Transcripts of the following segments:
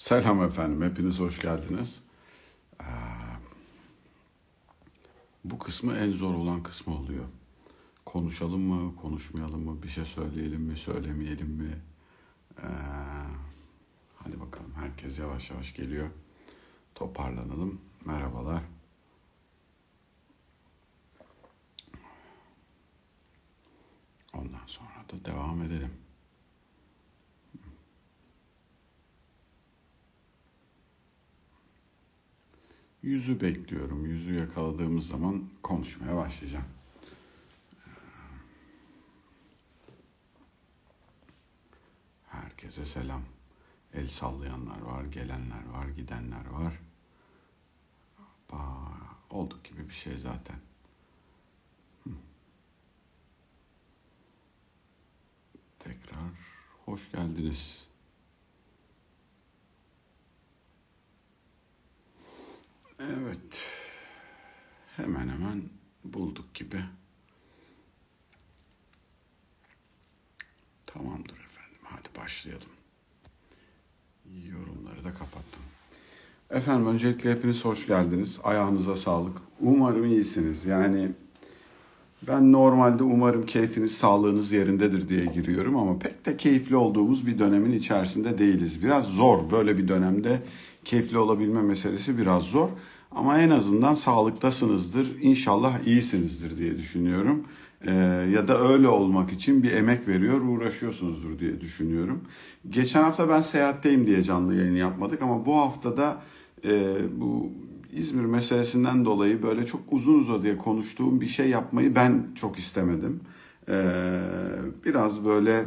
Selam efendim, hepiniz hoş geldiniz. Ee, bu kısmı en zor olan kısmı oluyor. Konuşalım mı, konuşmayalım mı, bir şey söyleyelim mi, söylemeyelim mi? Ee, hadi bakalım, herkes yavaş yavaş geliyor. Toparlanalım. Merhabalar. Ondan sonra da devam edelim. Yüzü bekliyorum. Yüzü yakaladığımız zaman konuşmaya başlayacağım. Herkese selam. El sallayanlar var, gelenler var, gidenler var. Hoppa, olduk gibi bir şey zaten. Tekrar hoş geldiniz. Evet. Hemen hemen bulduk gibi. Tamamdır efendim. Hadi başlayalım. Yorumları da kapattım. Efendim öncelikle hepiniz hoş geldiniz. Ayağınıza sağlık. Umarım iyisiniz. Yani ben normalde umarım keyfiniz, sağlığınız yerindedir diye giriyorum ama pek de keyifli olduğumuz bir dönemin içerisinde değiliz. Biraz zor böyle bir dönemde keyifli olabilme meselesi biraz zor. Ama en azından sağlıktasınızdır. İnşallah iyisinizdir diye düşünüyorum. Ee, ya da öyle olmak için bir emek veriyor, uğraşıyorsunuzdur diye düşünüyorum. Geçen hafta ben seyahatteyim diye canlı yayın yapmadık ama bu haftada e, bu İzmir meselesinden dolayı böyle çok uzun uzadıya konuştuğum bir şey yapmayı ben çok istemedim. Ee, biraz böyle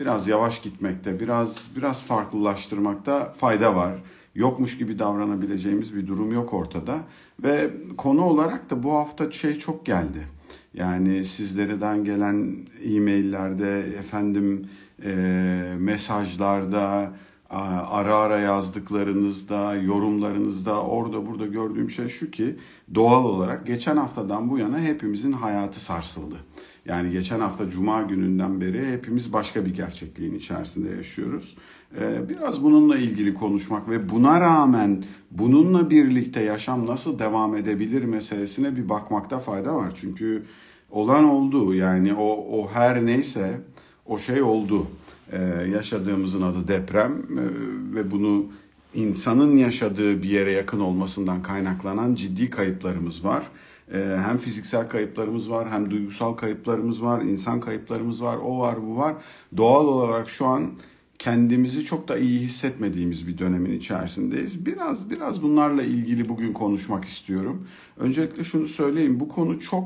biraz yavaş gitmekte, biraz biraz farklılaştırmakta fayda var yokmuş gibi davranabileceğimiz bir durum yok ortada. Ve konu olarak da bu hafta şey çok geldi. Yani sizlerden gelen e-maillerde, efendim e, mesajlarda, ara ara yazdıklarınızda, yorumlarınızda, orada burada gördüğüm şey şu ki doğal olarak geçen haftadan bu yana hepimizin hayatı sarsıldı. Yani geçen hafta Cuma gününden beri hepimiz başka bir gerçekliğin içerisinde yaşıyoruz. Ee, biraz bununla ilgili konuşmak ve buna rağmen bununla birlikte yaşam nasıl devam edebilir meselesine bir bakmakta fayda var. Çünkü olan oldu yani o, o her neyse o şey oldu. Ee, yaşadığımızın adı deprem ee, ve bunu insanın yaşadığı bir yere yakın olmasından kaynaklanan ciddi kayıplarımız var. Ee, hem fiziksel kayıplarımız var hem duygusal kayıplarımız var, insan kayıplarımız var, o var bu var. Doğal olarak şu an kendimizi çok da iyi hissetmediğimiz bir dönemin içerisindeyiz. Biraz biraz bunlarla ilgili bugün konuşmak istiyorum. Öncelikle şunu söyleyeyim. Bu konu çok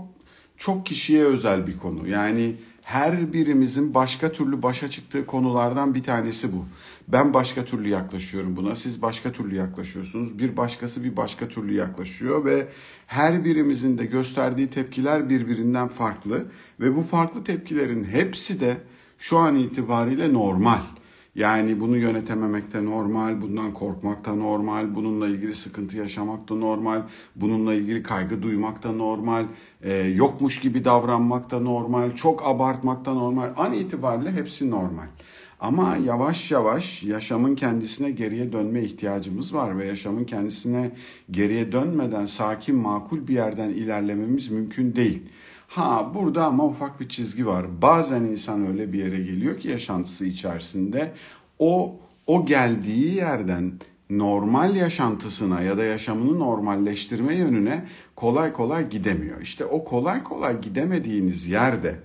çok kişiye özel bir konu. Yani her birimizin başka türlü başa çıktığı konulardan bir tanesi bu. Ben başka türlü yaklaşıyorum buna, siz başka türlü yaklaşıyorsunuz. Bir başkası bir başka türlü yaklaşıyor ve her birimizin de gösterdiği tepkiler birbirinden farklı ve bu farklı tepkilerin hepsi de şu an itibariyle normal. Yani bunu yönetememek de normal, bundan korkmak da normal, bununla ilgili sıkıntı yaşamak da normal, bununla ilgili kaygı duymak da normal, e, yokmuş gibi davranmak da normal, çok abartmak da normal. An itibariyle hepsi normal. Ama yavaş yavaş yaşamın kendisine geriye dönme ihtiyacımız var ve yaşamın kendisine geriye dönmeden sakin, makul bir yerden ilerlememiz mümkün değil. Ha burada ama ufak bir çizgi var. Bazen insan öyle bir yere geliyor ki yaşantısı içerisinde o o geldiği yerden normal yaşantısına ya da yaşamını normalleştirme yönüne kolay kolay gidemiyor. İşte o kolay kolay gidemediğiniz yerde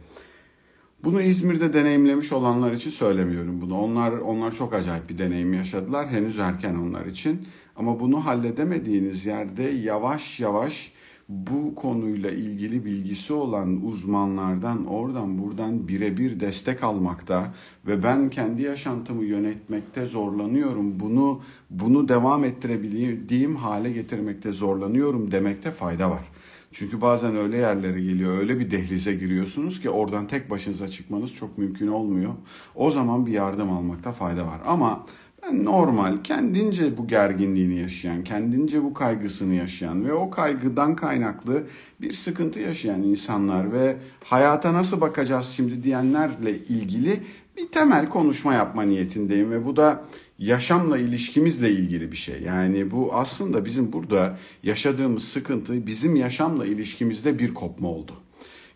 bunu İzmir'de deneyimlemiş olanlar için söylemiyorum bunu. Onlar onlar çok acayip bir deneyim yaşadılar. Henüz erken onlar için. Ama bunu halledemediğiniz yerde yavaş yavaş bu konuyla ilgili bilgisi olan uzmanlardan oradan buradan birebir destek almakta ve ben kendi yaşantımı yönetmekte zorlanıyorum. Bunu bunu devam ettirebildiğim hale getirmekte zorlanıyorum demekte fayda var. Çünkü bazen öyle yerlere geliyor, öyle bir dehlize giriyorsunuz ki oradan tek başınıza çıkmanız çok mümkün olmuyor. O zaman bir yardım almakta fayda var. Ama normal, kendince bu gerginliğini yaşayan, kendince bu kaygısını yaşayan ve o kaygıdan kaynaklı bir sıkıntı yaşayan insanlar ve hayata nasıl bakacağız şimdi diyenlerle ilgili bir temel konuşma yapma niyetindeyim ve bu da yaşamla ilişkimizle ilgili bir şey. Yani bu aslında bizim burada yaşadığımız sıkıntı bizim yaşamla ilişkimizde bir kopma oldu.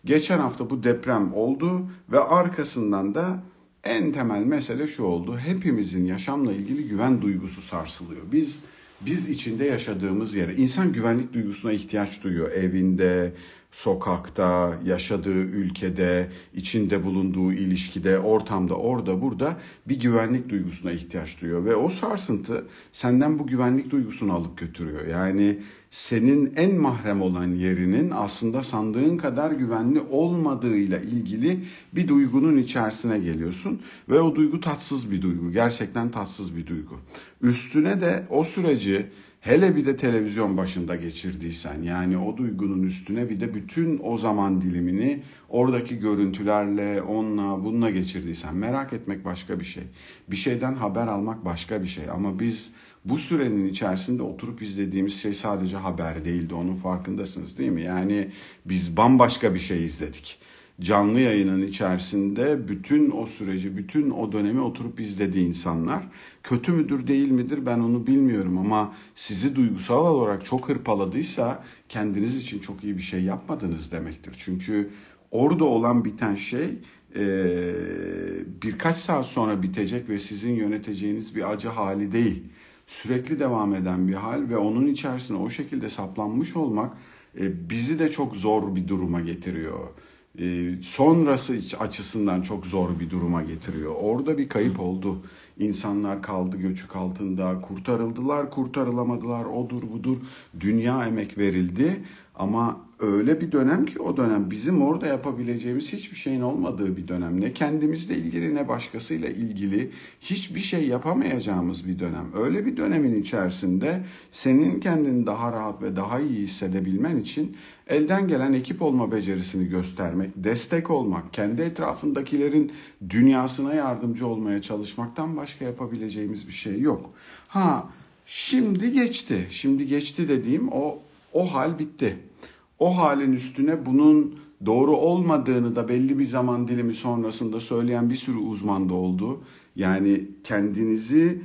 Geçen hafta bu deprem oldu ve arkasından da en temel mesele şu oldu. Hepimizin yaşamla ilgili güven duygusu sarsılıyor. Biz biz içinde yaşadığımız yere insan güvenlik duygusuna ihtiyaç duyuyor. Evinde, sokakta, yaşadığı ülkede, içinde bulunduğu ilişkide, ortamda, orada, burada bir güvenlik duygusuna ihtiyaç duyuyor. Ve o sarsıntı senden bu güvenlik duygusunu alıp götürüyor. Yani senin en mahrem olan yerinin aslında sandığın kadar güvenli olmadığıyla ilgili bir duygunun içerisine geliyorsun ve o duygu tatsız bir duygu. Gerçekten tatsız bir duygu. Üstüne de o süreci hele bir de televizyon başında geçirdiysen yani o duygunun üstüne bir de bütün o zaman dilimini oradaki görüntülerle onunla bununla geçirdiysen merak etmek başka bir şey. Bir şeyden haber almak başka bir şey ama biz bu sürenin içerisinde oturup izlediğimiz şey sadece haber değildi. Onun farkındasınız değil mi? Yani biz bambaşka bir şey izledik. Canlı yayının içerisinde bütün o süreci, bütün o dönemi oturup izledi insanlar. Kötü müdür değil midir ben onu bilmiyorum ama sizi duygusal olarak çok hırpaladıysa kendiniz için çok iyi bir şey yapmadınız demektir. Çünkü orada olan biten şey birkaç saat sonra bitecek ve sizin yöneteceğiniz bir acı hali değil sürekli devam eden bir hal ve onun içerisine o şekilde saplanmış olmak e, bizi de çok zor bir duruma getiriyor. E, sonrası açısından çok zor bir duruma getiriyor. Orada bir kayıp oldu. İnsanlar kaldı göçük altında, kurtarıldılar, kurtarılamadılar, odur budur. Dünya emek verildi ama öyle bir dönem ki o dönem bizim orada yapabileceğimiz hiçbir şeyin olmadığı bir dönem. Ne kendimizle ilgili ne başkasıyla ilgili hiçbir şey yapamayacağımız bir dönem. Öyle bir dönemin içerisinde senin kendini daha rahat ve daha iyi hissedebilmen için elden gelen ekip olma becerisini göstermek, destek olmak, kendi etrafındakilerin dünyasına yardımcı olmaya çalışmaktan başka yapabileceğimiz bir şey yok. Ha şimdi geçti. Şimdi geçti dediğim o o hal bitti. O halin üstüne bunun doğru olmadığını da belli bir zaman dilimi sonrasında söyleyen bir sürü uzman da oldu. Yani kendinizi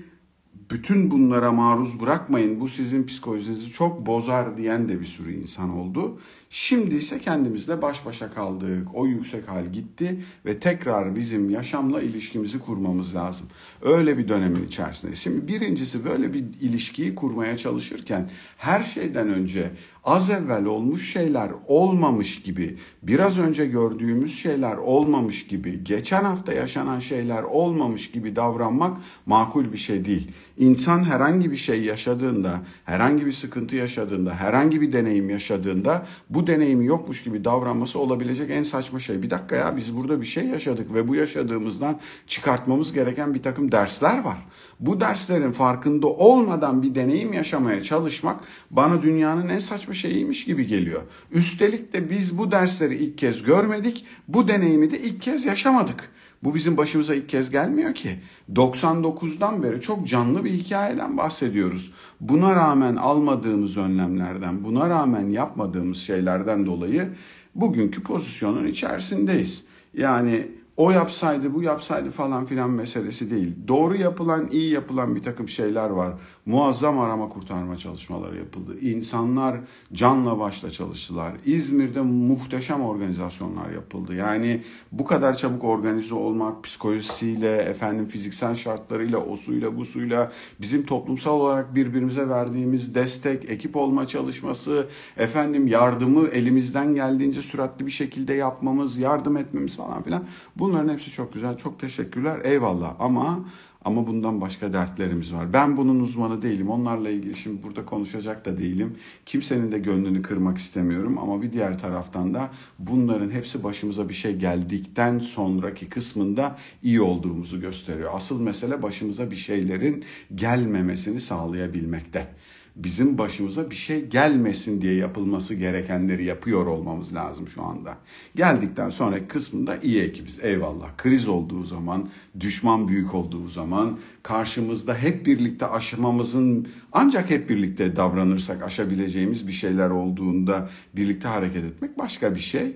bütün bunlara maruz bırakmayın bu sizin psikolojinizi çok bozar diyen de bir sürü insan oldu. Şimdi ise kendimizle baş başa kaldık. O yüksek hal gitti ve tekrar bizim yaşamla ilişkimizi kurmamız lazım. Öyle bir dönemin içerisinde. Şimdi birincisi böyle bir ilişkiyi kurmaya çalışırken her şeyden önce az evvel olmuş şeyler olmamış gibi, biraz önce gördüğümüz şeyler olmamış gibi, geçen hafta yaşanan şeyler olmamış gibi davranmak makul bir şey değil. İnsan herhangi bir şey yaşadığında, herhangi bir sıkıntı yaşadığında, herhangi bir deneyim yaşadığında bu deneyimi yokmuş gibi davranması olabilecek en saçma şey. Bir dakika ya biz burada bir şey yaşadık ve bu yaşadığımızdan çıkartmamız gereken bir takım dersler var. Bu derslerin farkında olmadan bir deneyim yaşamaya çalışmak bana dünyanın en saçma şeyiymiş gibi geliyor. Üstelik de biz bu dersleri ilk kez görmedik, bu deneyimi de ilk kez yaşamadık. Bu bizim başımıza ilk kez gelmiyor ki. 99'dan beri çok canlı bir hikayeden bahsediyoruz. Buna rağmen almadığımız önlemlerden, buna rağmen yapmadığımız şeylerden dolayı bugünkü pozisyonun içerisindeyiz. Yani o yapsaydı bu yapsaydı falan filan meselesi değil. Doğru yapılan iyi yapılan bir takım şeyler var. Muazzam arama kurtarma çalışmaları yapıldı. İnsanlar canla başla çalıştılar. İzmir'de muhteşem organizasyonlar yapıldı. Yani bu kadar çabuk organize olmak psikolojisiyle, efendim fiziksel şartlarıyla, osuyla, busuyla bizim toplumsal olarak birbirimize verdiğimiz destek, ekip olma çalışması, efendim yardımı elimizden geldiğince süratli bir şekilde yapmamız, yardım etmemiz falan filan. Bunların hepsi çok güzel. Çok teşekkürler. Eyvallah. Ama ama bundan başka dertlerimiz var. Ben bunun uzmanı değilim. Onlarla ilgili şimdi burada konuşacak da değilim. Kimsenin de gönlünü kırmak istemiyorum. Ama bir diğer taraftan da bunların hepsi başımıza bir şey geldikten sonraki kısmında iyi olduğumuzu gösteriyor. Asıl mesele başımıza bir şeylerin gelmemesini sağlayabilmekte bizim başımıza bir şey gelmesin diye yapılması gerekenleri yapıyor olmamız lazım şu anda. Geldikten sonraki kısmında iyi ekibiz eyvallah. Kriz olduğu zaman, düşman büyük olduğu zaman karşımızda hep birlikte aşmamızın ancak hep birlikte davranırsak aşabileceğimiz bir şeyler olduğunda birlikte hareket etmek başka bir şey.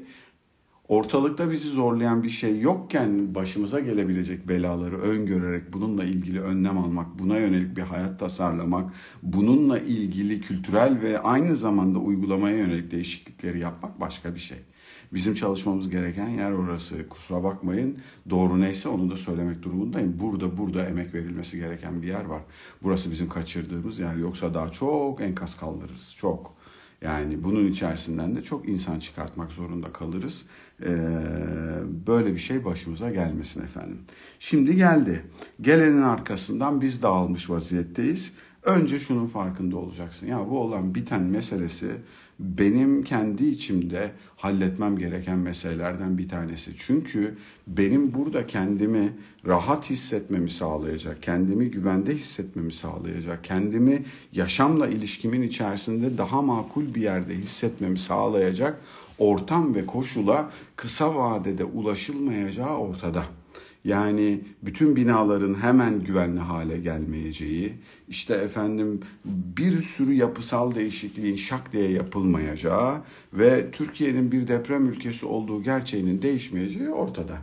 Ortalıkta bizi zorlayan bir şey yokken başımıza gelebilecek belaları öngörerek bununla ilgili önlem almak, buna yönelik bir hayat tasarlamak, bununla ilgili kültürel ve aynı zamanda uygulamaya yönelik değişiklikleri yapmak başka bir şey. Bizim çalışmamız gereken yer orası. Kusura bakmayın. Doğru neyse onu da söylemek durumundayım. Burada burada emek verilmesi gereken bir yer var. Burası bizim kaçırdığımız yer. Yoksa daha çok enkaz kaldırırız. Çok. Yani bunun içerisinden de çok insan çıkartmak zorunda kalırız. Ee, böyle bir şey başımıza gelmesin efendim. Şimdi geldi. Gelenin arkasından biz dağılmış vaziyetteyiz. Önce şunun farkında olacaksın. Ya bu olan biten meselesi benim kendi içimde halletmem gereken meselelerden bir tanesi. Çünkü benim burada kendimi rahat hissetmemi sağlayacak, kendimi güvende hissetmemi sağlayacak, kendimi yaşamla ilişkimin içerisinde daha makul bir yerde hissetmemi sağlayacak ortam ve koşula kısa vadede ulaşılmayacağı ortada. Yani bütün binaların hemen güvenli hale gelmeyeceği, işte efendim bir sürü yapısal değişikliğin şak diye yapılmayacağı ve Türkiye'nin bir deprem ülkesi olduğu gerçeğinin değişmeyeceği ortada.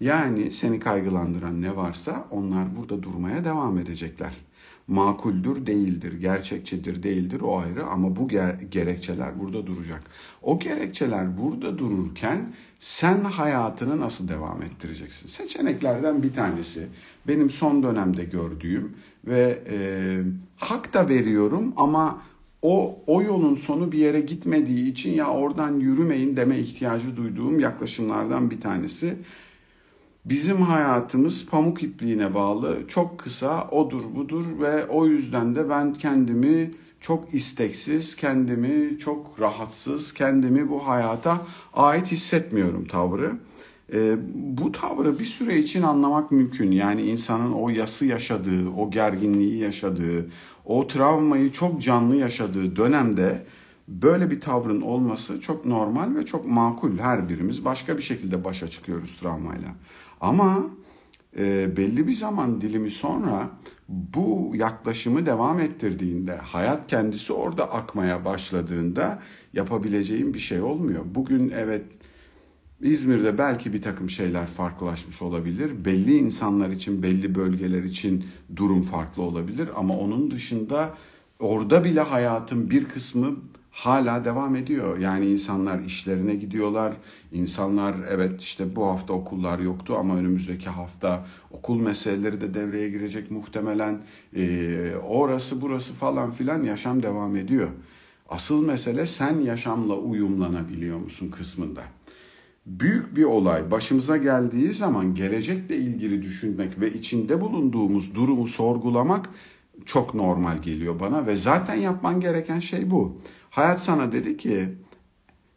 Yani seni kaygılandıran ne varsa onlar burada durmaya devam edecekler makuldür değildir, gerçekçidir değildir o ayrı ama bu ger- gerekçeler burada duracak. O gerekçeler burada dururken sen hayatını nasıl devam ettireceksin? Seçeneklerden bir tanesi benim son dönemde gördüğüm ve e, hak da veriyorum ama o, o yolun sonu bir yere gitmediği için ya oradan yürümeyin deme ihtiyacı duyduğum yaklaşımlardan bir tanesi. Bizim hayatımız pamuk ipliğine bağlı, çok kısa, odur budur ve o yüzden de ben kendimi çok isteksiz, kendimi çok rahatsız, kendimi bu hayata ait hissetmiyorum tavrı. E, bu tavrı bir süre için anlamak mümkün. Yani insanın o yası yaşadığı, o gerginliği yaşadığı, o travmayı çok canlı yaşadığı dönemde böyle bir tavrın olması çok normal ve çok makul. Her birimiz başka bir şekilde başa çıkıyoruz travmayla. Ama e, belli bir zaman dilimi sonra bu yaklaşımı devam ettirdiğinde, hayat kendisi orada akmaya başladığında yapabileceğim bir şey olmuyor. Bugün evet İzmir'de belki bir takım şeyler farklılaşmış olabilir. Belli insanlar için, belli bölgeler için durum farklı olabilir. Ama onun dışında orada bile hayatın bir kısmı hala devam ediyor. Yani insanlar işlerine gidiyorlar. İnsanlar evet işte bu hafta okullar yoktu ama önümüzdeki hafta okul meseleleri de devreye girecek muhtemelen. Ee, orası burası falan filan yaşam devam ediyor. Asıl mesele sen yaşamla uyumlanabiliyor musun kısmında. Büyük bir olay başımıza geldiği zaman gelecekle ilgili düşünmek ve içinde bulunduğumuz durumu sorgulamak çok normal geliyor bana ve zaten yapman gereken şey bu. Hayat sana dedi ki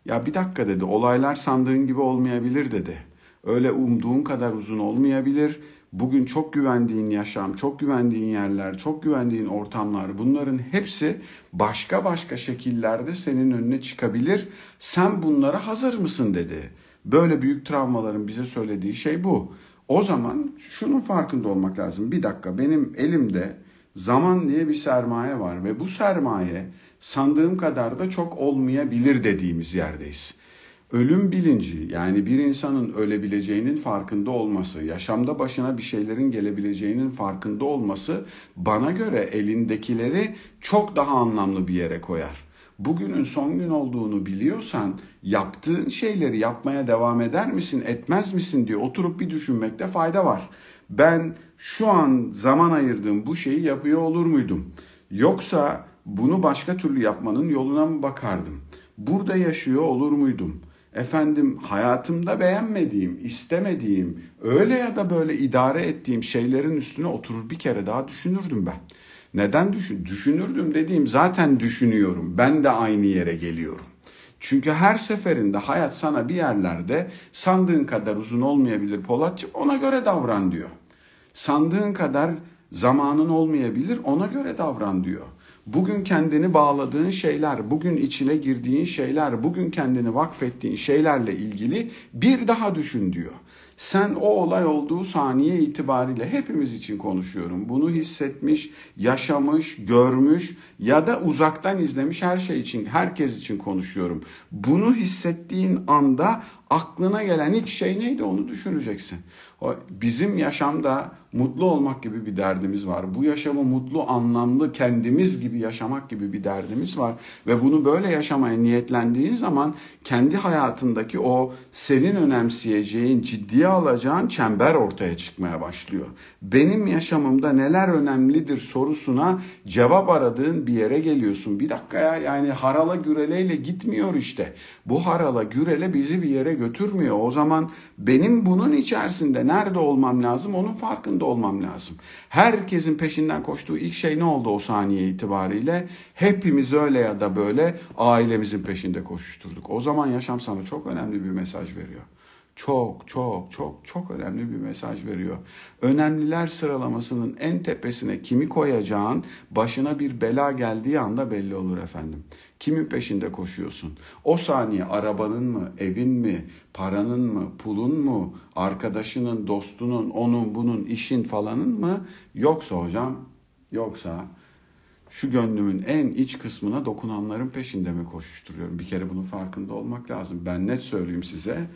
ya bir dakika dedi olaylar sandığın gibi olmayabilir dedi. Öyle umduğun kadar uzun olmayabilir. Bugün çok güvendiğin yaşam, çok güvendiğin yerler, çok güvendiğin ortamlar bunların hepsi başka başka şekillerde senin önüne çıkabilir. Sen bunlara hazır mısın dedi. Böyle büyük travmaların bize söylediği şey bu. O zaman şunun farkında olmak lazım. Bir dakika benim elimde zaman diye bir sermaye var ve bu sermaye sandığım kadar da çok olmayabilir dediğimiz yerdeyiz. Ölüm bilinci yani bir insanın ölebileceğinin farkında olması, yaşamda başına bir şeylerin gelebileceğinin farkında olması bana göre elindekileri çok daha anlamlı bir yere koyar. Bugünün son gün olduğunu biliyorsan yaptığın şeyleri yapmaya devam eder misin, etmez misin diye oturup bir düşünmekte fayda var. Ben şu an zaman ayırdığım bu şeyi yapıyor olur muydum? Yoksa bunu başka türlü yapmanın yoluna mı bakardım? Burada yaşıyor olur muydum? Efendim hayatımda beğenmediğim, istemediğim, öyle ya da böyle idare ettiğim şeylerin üstüne oturur bir kere daha düşünürdüm ben. Neden düşün? Düşünürdüm dediğim zaten düşünüyorum. Ben de aynı yere geliyorum. Çünkü her seferinde hayat sana bir yerlerde sandığın kadar uzun olmayabilir Polatçım ona göre davran diyor. Sandığın kadar zamanın olmayabilir ona göre davran diyor. Bugün kendini bağladığın şeyler, bugün içine girdiğin şeyler, bugün kendini vakfettiğin şeylerle ilgili bir daha düşün diyor. Sen o olay olduğu saniye itibariyle hepimiz için konuşuyorum. Bunu hissetmiş, yaşamış, görmüş ya da uzaktan izlemiş her şey için, herkes için konuşuyorum. Bunu hissettiğin anda Aklına gelen ilk şey neydi onu düşüneceksin. Bizim yaşamda mutlu olmak gibi bir derdimiz var. Bu yaşamı mutlu, anlamlı, kendimiz gibi yaşamak gibi bir derdimiz var. Ve bunu böyle yaşamaya niyetlendiğin zaman kendi hayatındaki o senin önemseyeceğin, ciddiye alacağın çember ortaya çıkmaya başlıyor. Benim yaşamımda neler önemlidir sorusuna cevap aradığın bir yere geliyorsun. Bir dakika ya yani harala güreleyle gitmiyor işte. Bu harala gürele bizi bir yere götürmüyor. O zaman benim bunun içerisinde nerede olmam lazım onun farkında olmam lazım. Herkesin peşinden koştuğu ilk şey ne oldu o saniye itibariyle? Hepimiz öyle ya da böyle ailemizin peşinde koşuşturduk. O zaman yaşam sana çok önemli bir mesaj veriyor çok çok çok çok önemli bir mesaj veriyor. Önemliler sıralamasının en tepesine kimi koyacağın başına bir bela geldiği anda belli olur efendim. Kimin peşinde koşuyorsun? O saniye arabanın mı, evin mi, paranın mı, pulun mu, arkadaşının, dostunun, onun, bunun, işin falanın mı? Yoksa hocam, yoksa şu gönlümün en iç kısmına dokunanların peşinde mi koşuşturuyorum? Bir kere bunun farkında olmak lazım. Ben net söyleyeyim size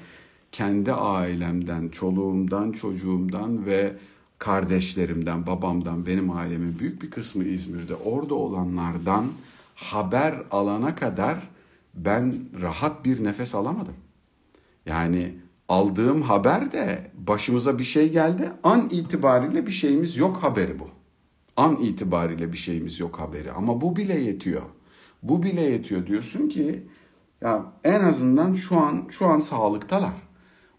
kendi ailemden, çoluğumdan, çocuğumdan ve kardeşlerimden, babamdan, benim ailemin büyük bir kısmı İzmir'de. Orada olanlardan haber alana kadar ben rahat bir nefes alamadım. Yani aldığım haber de başımıza bir şey geldi. An itibariyle bir şeyimiz yok haberi bu. An itibariyle bir şeyimiz yok haberi ama bu bile yetiyor. Bu bile yetiyor diyorsun ki ya en azından şu an şu an sağlıktalar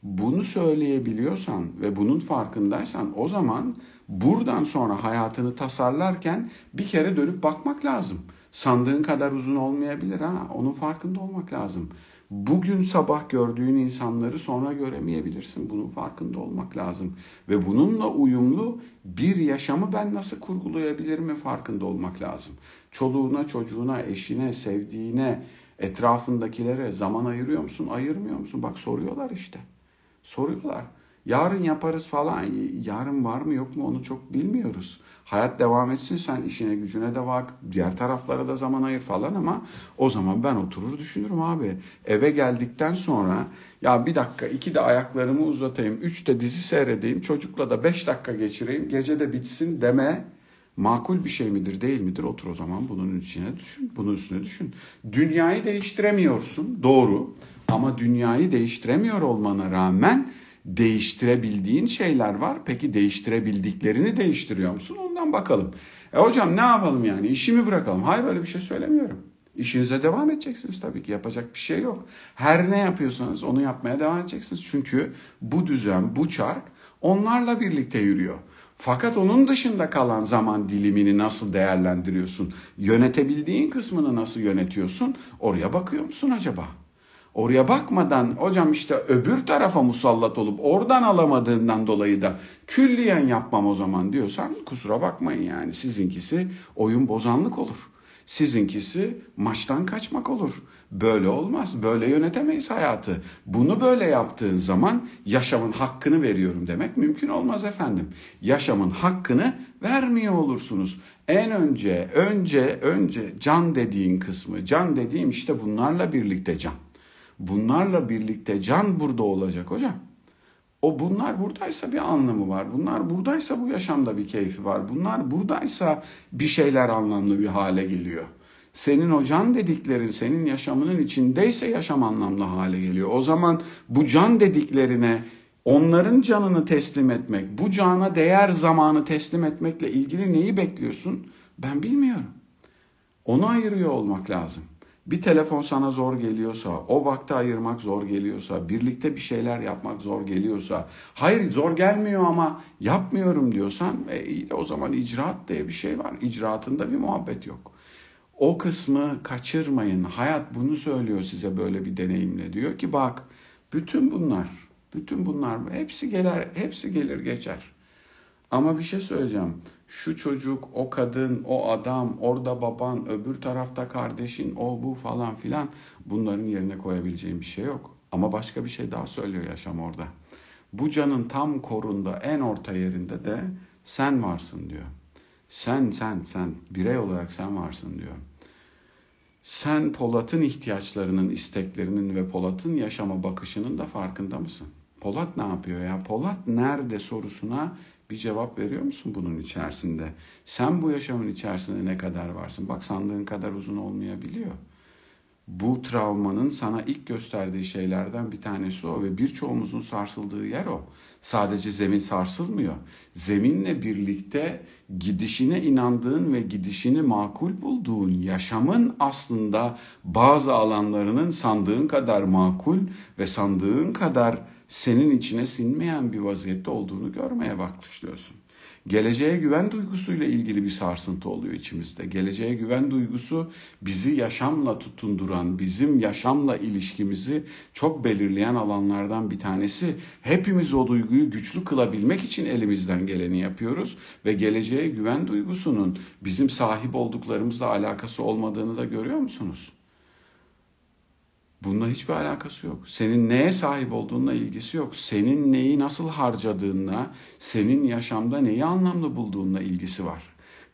bunu söyleyebiliyorsan ve bunun farkındaysan o zaman buradan sonra hayatını tasarlarken bir kere dönüp bakmak lazım. Sandığın kadar uzun olmayabilir ha. Onun farkında olmak lazım. Bugün sabah gördüğün insanları sonra göremeyebilirsin. Bunun farkında olmak lazım. Ve bununla uyumlu bir yaşamı ben nasıl kurgulayabilirim farkında olmak lazım. Çoluğuna, çocuğuna, eşine, sevdiğine, etrafındakilere zaman ayırıyor musun, ayırmıyor musun? Bak soruyorlar işte. Soruyorlar. Yarın yaparız falan. Yarın var mı yok mu onu çok bilmiyoruz. Hayat devam etsin sen işine gücüne de bak. Diğer taraflara da zaman ayır falan ama o zaman ben oturur düşünürüm abi. Eve geldikten sonra ya bir dakika iki de ayaklarımı uzatayım. Üç de dizi seyredeyim. Çocukla da beş dakika geçireyim. Gece de bitsin deme makul bir şey midir değil midir otur o zaman bunun içine düşün. Bunun üstüne düşün. Dünyayı değiştiremiyorsun doğru. Ama dünyayı değiştiremiyor olmana rağmen değiştirebildiğin şeyler var. Peki değiştirebildiklerini değiştiriyor musun? Ondan bakalım. E hocam ne yapalım yani? İşimi bırakalım. Hayır böyle bir şey söylemiyorum. İşinize devam edeceksiniz tabii ki. Yapacak bir şey yok. Her ne yapıyorsanız onu yapmaya devam edeceksiniz. Çünkü bu düzen, bu çark onlarla birlikte yürüyor. Fakat onun dışında kalan zaman dilimini nasıl değerlendiriyorsun? Yönetebildiğin kısmını nasıl yönetiyorsun? Oraya bakıyor musun acaba? Oraya bakmadan hocam işte öbür tarafa musallat olup oradan alamadığından dolayı da külliyen yapmam o zaman diyorsan kusura bakmayın yani sizinkisi oyun bozanlık olur. Sizinkisi maçtan kaçmak olur. Böyle olmaz. Böyle yönetemeyiz hayatı. Bunu böyle yaptığın zaman yaşamın hakkını veriyorum demek mümkün olmaz efendim. Yaşamın hakkını vermiyor olursunuz. En önce, önce, önce can dediğin kısmı, can dediğim işte bunlarla birlikte can. Bunlarla birlikte can burada olacak hocam. O bunlar buradaysa bir anlamı var. Bunlar buradaysa bu yaşamda bir keyfi var. Bunlar buradaysa bir şeyler anlamlı bir hale geliyor. Senin o can dediklerin senin yaşamının içindeyse yaşam anlamlı hale geliyor. O zaman bu can dediklerine onların canını teslim etmek, bu cana değer zamanı teslim etmekle ilgili neyi bekliyorsun? Ben bilmiyorum. Onu ayırıyor olmak lazım bir telefon sana zor geliyorsa, o vakti ayırmak zor geliyorsa, birlikte bir şeyler yapmak zor geliyorsa, hayır zor gelmiyor ama yapmıyorum diyorsan e, o zaman icraat diye bir şey var. İcraatında bir muhabbet yok. O kısmı kaçırmayın. Hayat bunu söylüyor size böyle bir deneyimle. Diyor ki bak bütün bunlar, bütün bunlar hepsi gelir, hepsi gelir geçer. Ama bir şey söyleyeceğim şu çocuk, o kadın, o adam, orada baban, öbür tarafta kardeşin, o bu falan filan bunların yerine koyabileceğim bir şey yok. Ama başka bir şey daha söylüyor yaşam orada. Bu canın tam korunda, en orta yerinde de sen varsın diyor. Sen, sen, sen, birey olarak sen varsın diyor. Sen Polat'ın ihtiyaçlarının, isteklerinin ve Polat'ın yaşama bakışının da farkında mısın? Polat ne yapıyor ya? Polat nerede sorusuna bir cevap veriyor musun bunun içerisinde? Sen bu yaşamın içerisinde ne kadar varsın? Bak sandığın kadar uzun olmayabiliyor. Bu travmanın sana ilk gösterdiği şeylerden bir tanesi o ve birçoğumuzun sarsıldığı yer o. Sadece zemin sarsılmıyor. Zeminle birlikte gidişine inandığın ve gidişini makul bulduğun yaşamın aslında bazı alanlarının sandığın kadar makul ve sandığın kadar senin içine sinmeyen bir vaziyette olduğunu görmeye başlıyorsun. Geleceğe güven duygusuyla ilgili bir sarsıntı oluyor içimizde. Geleceğe güven duygusu bizi yaşamla tutunduran, bizim yaşamla ilişkimizi çok belirleyen alanlardan bir tanesi. Hepimiz o duyguyu güçlü kılabilmek için elimizden geleni yapıyoruz ve geleceğe güven duygusunun bizim sahip olduklarımızla alakası olmadığını da görüyor musunuz? Bununla hiçbir alakası yok. Senin neye sahip olduğunla ilgisi yok. Senin neyi nasıl harcadığınla, senin yaşamda neyi anlamlı bulduğunla ilgisi var.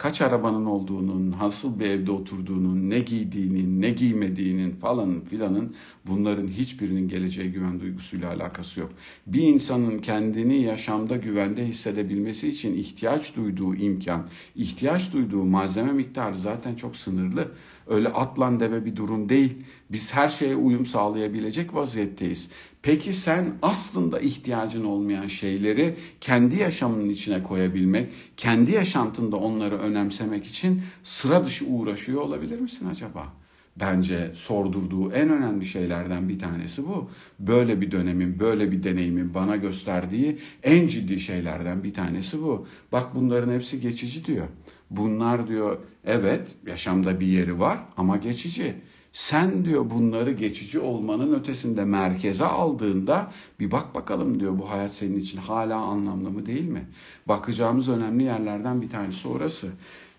Kaç arabanın olduğunun, nasıl bir evde oturduğunun, ne giydiğinin, ne giymediğinin falan filanın bunların hiçbirinin geleceğe güven duygusuyla alakası yok. Bir insanın kendini yaşamda güvende hissedebilmesi için ihtiyaç duyduğu imkan, ihtiyaç duyduğu malzeme miktarı zaten çok sınırlı. Öyle atlan deve bir durum değil. Biz her şeye uyum sağlayabilecek vaziyetteyiz. Peki sen aslında ihtiyacın olmayan şeyleri kendi yaşamının içine koyabilmek, kendi yaşantında onları önemsemek için sıra dışı uğraşıyor olabilir misin acaba? Bence sordurduğu en önemli şeylerden bir tanesi bu. Böyle bir dönemin, böyle bir deneyimin bana gösterdiği en ciddi şeylerden bir tanesi bu. Bak bunların hepsi geçici diyor. Bunlar diyor evet yaşamda bir yeri var ama geçici. Sen diyor bunları geçici olmanın ötesinde merkeze aldığında bir bak bakalım diyor bu hayat senin için hala anlamlı mı değil mi? Bakacağımız önemli yerlerden bir tanesi orası.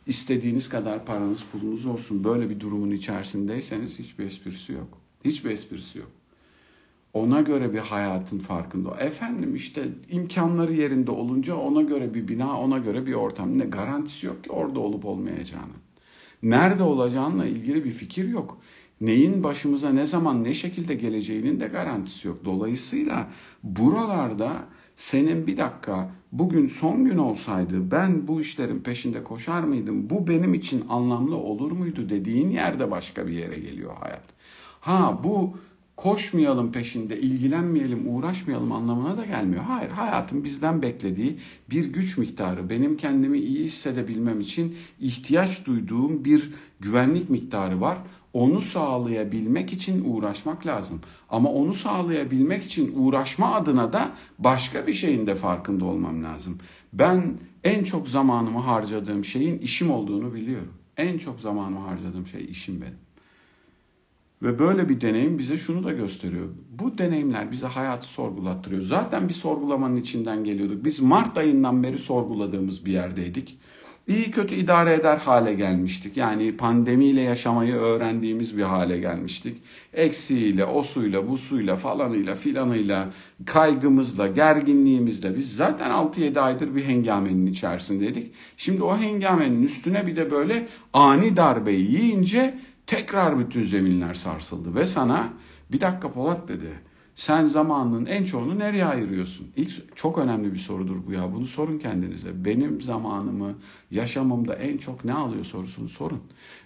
İstediğiniz kadar paranız pulunuz olsun böyle bir durumun içerisindeyseniz hiçbir esprisi yok. Hiçbir esprisi yok. Ona göre bir hayatın farkında. Efendim işte imkanları yerinde olunca ona göre bir bina, ona göre bir ortam. Ne garantisi yok ki orada olup olmayacağının. Nerede olacağınla ilgili bir fikir yok. Neyin başımıza ne zaman ne şekilde geleceğinin de garantisi yok. Dolayısıyla buralarda senin bir dakika bugün son gün olsaydı ben bu işlerin peşinde koşar mıydım? Bu benim için anlamlı olur muydu dediğin yerde başka bir yere geliyor hayat. Ha bu koşmayalım peşinde, ilgilenmeyelim, uğraşmayalım anlamına da gelmiyor. Hayır, hayatın bizden beklediği bir güç miktarı, benim kendimi iyi hissedebilmem için ihtiyaç duyduğum bir güvenlik miktarı var. Onu sağlayabilmek için uğraşmak lazım. Ama onu sağlayabilmek için uğraşma adına da başka bir şeyin de farkında olmam lazım. Ben en çok zamanımı harcadığım şeyin işim olduğunu biliyorum. En çok zamanımı harcadığım şey işim benim. Ve böyle bir deneyim bize şunu da gösteriyor. Bu deneyimler bize hayatı sorgulattırıyor. Zaten bir sorgulamanın içinden geliyorduk. Biz Mart ayından beri sorguladığımız bir yerdeydik. İyi kötü idare eder hale gelmiştik. Yani pandemiyle yaşamayı öğrendiğimiz bir hale gelmiştik. Eksiğiyle, osuyla, busuyla, falanıyla, filanıyla, kaygımızla, gerginliğimizle biz zaten 6-7 aydır bir hengamenin içerisindeydik. Şimdi o hengamenin üstüne bir de böyle ani darbeyi yiyince Tekrar bütün zeminler sarsıldı ve sana bir dakika Polat dedi. Sen zamanının en çoğunu nereye ayırıyorsun? İlk çok önemli bir sorudur bu ya. Bunu sorun kendinize. Benim zamanımı yaşamımda en çok ne alıyor sorusunu sorun.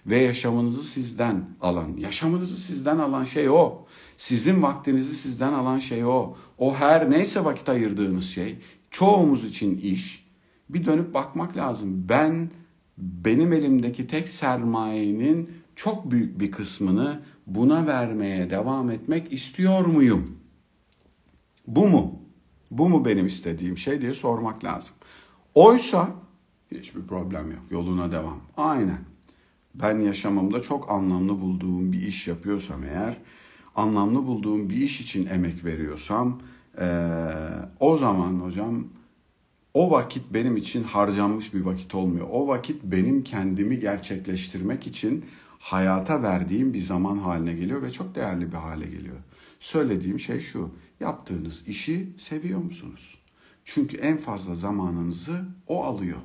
Ve yaşamınızı sizden alan, yaşamınızı sizden alan şey o. Sizin vaktinizi sizden alan şey o. O her neyse vakit ayırdığınız şey. Çoğumuz için iş. Bir dönüp bakmak lazım. Ben benim elimdeki tek sermayenin çok büyük bir kısmını buna vermeye devam etmek istiyor muyum? Bu mu? Bu mu benim istediğim şey diye sormak lazım. Oysa hiçbir problem yok. Yoluna devam. Aynen. Ben yaşamımda çok anlamlı bulduğum bir iş yapıyorsam eğer, anlamlı bulduğum bir iş için emek veriyorsam, ee, o zaman hocam o vakit benim için harcanmış bir vakit olmuyor. O vakit benim kendimi gerçekleştirmek için hayata verdiğim bir zaman haline geliyor ve çok değerli bir hale geliyor. Söylediğim şey şu. Yaptığınız işi seviyor musunuz? Çünkü en fazla zamanınızı o alıyor.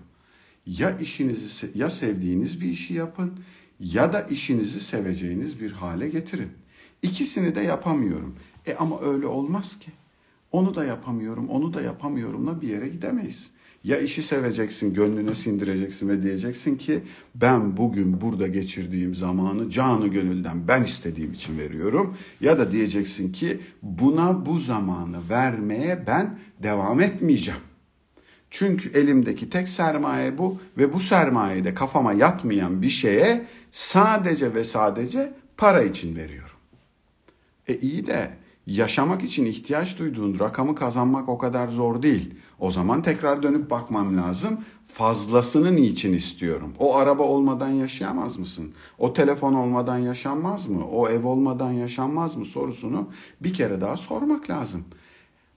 Ya işinizi ya sevdiğiniz bir işi yapın ya da işinizi seveceğiniz bir hale getirin. İkisini de yapamıyorum. E ama öyle olmaz ki. Onu da yapamıyorum, onu da yapamıyorumla bir yere gidemeyiz. Ya işi seveceksin, gönlüne sindireceksin ve diyeceksin ki ben bugün burada geçirdiğim zamanı canı gönülden ben istediğim için veriyorum. Ya da diyeceksin ki buna bu zamanı vermeye ben devam etmeyeceğim. Çünkü elimdeki tek sermaye bu ve bu sermayede kafama yatmayan bir şeye sadece ve sadece para için veriyorum. E iyi de yaşamak için ihtiyaç duyduğun rakamı kazanmak o kadar zor değil. O zaman tekrar dönüp bakmam lazım. Fazlasını niçin istiyorum? O araba olmadan yaşayamaz mısın? O telefon olmadan yaşanmaz mı? O ev olmadan yaşanmaz mı sorusunu bir kere daha sormak lazım.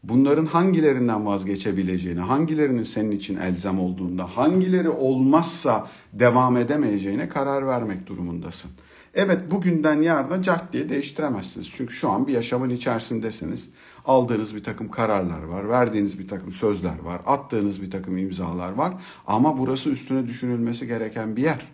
Bunların hangilerinden vazgeçebileceğini, hangilerinin senin için elzem olduğunda, hangileri olmazsa devam edemeyeceğine karar vermek durumundasın. Evet bugünden yarına cart diye değiştiremezsiniz. Çünkü şu an bir yaşamın içerisindesiniz. Aldığınız bir takım kararlar var, verdiğiniz bir takım sözler var, attığınız bir takım imzalar var. Ama burası üstüne düşünülmesi gereken bir yer.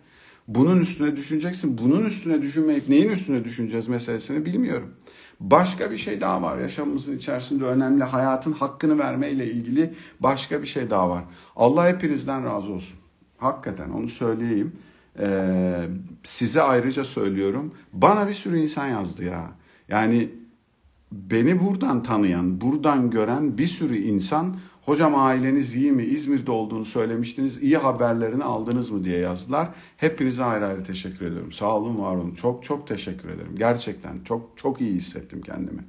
Bunun üstüne düşüneceksin. Bunun üstüne düşünmeyip neyin üstüne düşüneceğiz meselesini bilmiyorum. Başka bir şey daha var. Yaşamımızın içerisinde önemli hayatın hakkını vermeyle ilgili başka bir şey daha var. Allah hepinizden razı olsun. Hakikaten onu söyleyeyim. Ee, size ayrıca söylüyorum. Bana bir sürü insan yazdı ya. Yani beni buradan tanıyan, buradan gören bir sürü insan hocam aileniz iyi mi, İzmir'de olduğunu söylemiştiniz, iyi haberlerini aldınız mı diye yazdılar. Hepinize ayrı ayrı teşekkür ediyorum. Sağ olun, var olun. Çok çok teşekkür ederim. Gerçekten çok çok iyi hissettim kendimi.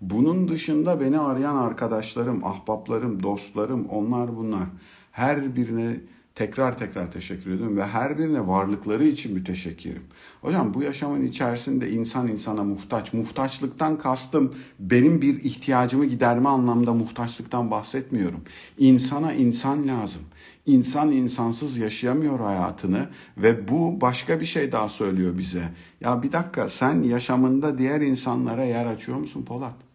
Bunun dışında beni arayan arkadaşlarım, ahbaplarım, dostlarım, onlar bunlar. Her birine tekrar tekrar teşekkür ediyorum ve her birine varlıkları için müteşekkirim. Hocam bu yaşamın içerisinde insan insana muhtaç. Muhtaçlıktan kastım benim bir ihtiyacımı giderme anlamda muhtaçlıktan bahsetmiyorum. İnsana insan lazım. İnsan insansız yaşayamıyor hayatını ve bu başka bir şey daha söylüyor bize. Ya bir dakika sen yaşamında diğer insanlara yer açıyor musun Polat?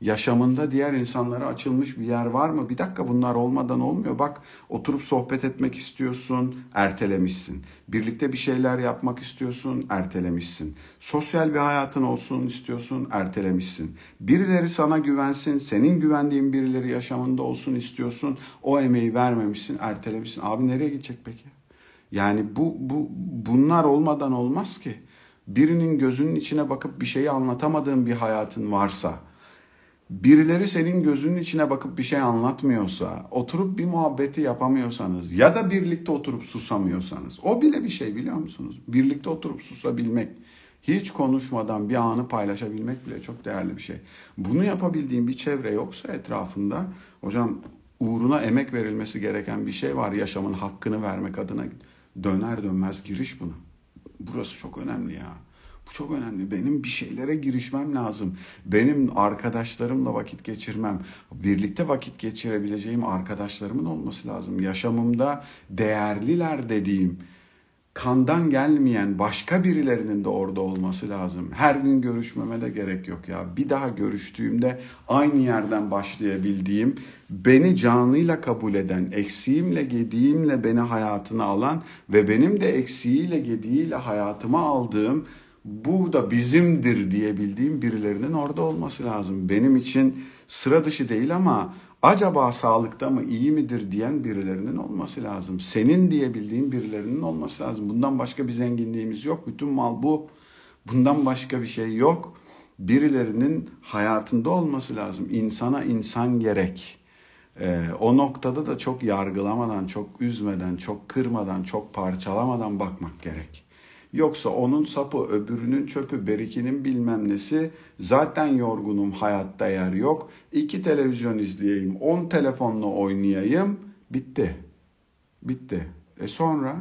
Yaşamında diğer insanlara açılmış bir yer var mı? Bir dakika bunlar olmadan olmuyor. Bak oturup sohbet etmek istiyorsun, ertelemişsin. Birlikte bir şeyler yapmak istiyorsun, ertelemişsin. Sosyal bir hayatın olsun istiyorsun, ertelemişsin. Birileri sana güvensin, senin güvendiğin birileri yaşamında olsun istiyorsun. O emeği vermemişsin, ertelemişsin. Abi nereye gidecek peki? Yani bu, bu bunlar olmadan olmaz ki. Birinin gözünün içine bakıp bir şeyi anlatamadığın bir hayatın varsa birileri senin gözünün içine bakıp bir şey anlatmıyorsa, oturup bir muhabbeti yapamıyorsanız ya da birlikte oturup susamıyorsanız o bile bir şey biliyor musunuz? Birlikte oturup susabilmek, hiç konuşmadan bir anı paylaşabilmek bile çok değerli bir şey. Bunu yapabildiğin bir çevre yoksa etrafında hocam uğruna emek verilmesi gereken bir şey var yaşamın hakkını vermek adına döner dönmez giriş buna. Burası çok önemli ya. Bu çok önemli. Benim bir şeylere girişmem lazım. Benim arkadaşlarımla vakit geçirmem, birlikte vakit geçirebileceğim arkadaşlarımın olması lazım. Yaşamımda değerliler dediğim, kandan gelmeyen başka birilerinin de orada olması lazım. Her gün görüşmeme de gerek yok ya. Bir daha görüştüğümde aynı yerden başlayabildiğim, beni canlıyla kabul eden, eksiğimle gediğimle beni hayatına alan ve benim de eksiğiyle gediğiyle hayatıma aldığım bu da bizimdir diyebildiğim birilerinin orada olması lazım. Benim için sıra dışı değil ama acaba sağlıkta mı iyi midir diyen birilerinin olması lazım. Senin diyebildiğin birilerinin olması lazım. Bundan başka bir zenginliğimiz yok. Bütün mal bu. Bundan başka bir şey yok. Birilerinin hayatında olması lazım. İnsana insan gerek. Ee, o noktada da çok yargılamadan, çok üzmeden, çok kırmadan, çok parçalamadan bakmak gerek. Yoksa onun sapı, öbürünün çöpü, berikinin bilmem nesi. Zaten yorgunum, hayatta yer yok. İki televizyon izleyeyim, on telefonla oynayayım. Bitti. Bitti. E sonra?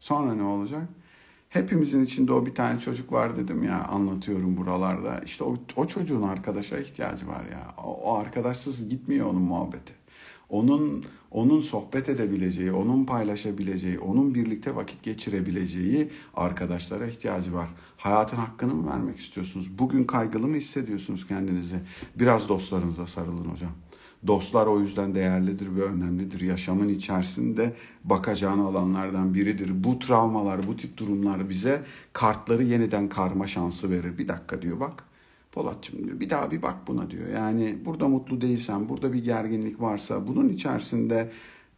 Sonra ne olacak? Hepimizin içinde o bir tane çocuk var dedim ya anlatıyorum buralarda. İşte o, o çocuğun arkadaşa ihtiyacı var ya. O, o arkadaşsız gitmiyor onun muhabbeti onun onun sohbet edebileceği, onun paylaşabileceği, onun birlikte vakit geçirebileceği arkadaşlara ihtiyacı var. Hayatın hakkını mı vermek istiyorsunuz? Bugün kaygılı mı hissediyorsunuz kendinizi? Biraz dostlarınıza sarılın hocam. Dostlar o yüzden değerlidir ve önemlidir. Yaşamın içerisinde bakacağın alanlardan biridir. Bu travmalar, bu tip durumlar bize kartları yeniden karma şansı verir. Bir dakika diyor bak. Polatçım diyor bir daha bir bak buna diyor. Yani burada mutlu değilsen, burada bir gerginlik varsa, bunun içerisinde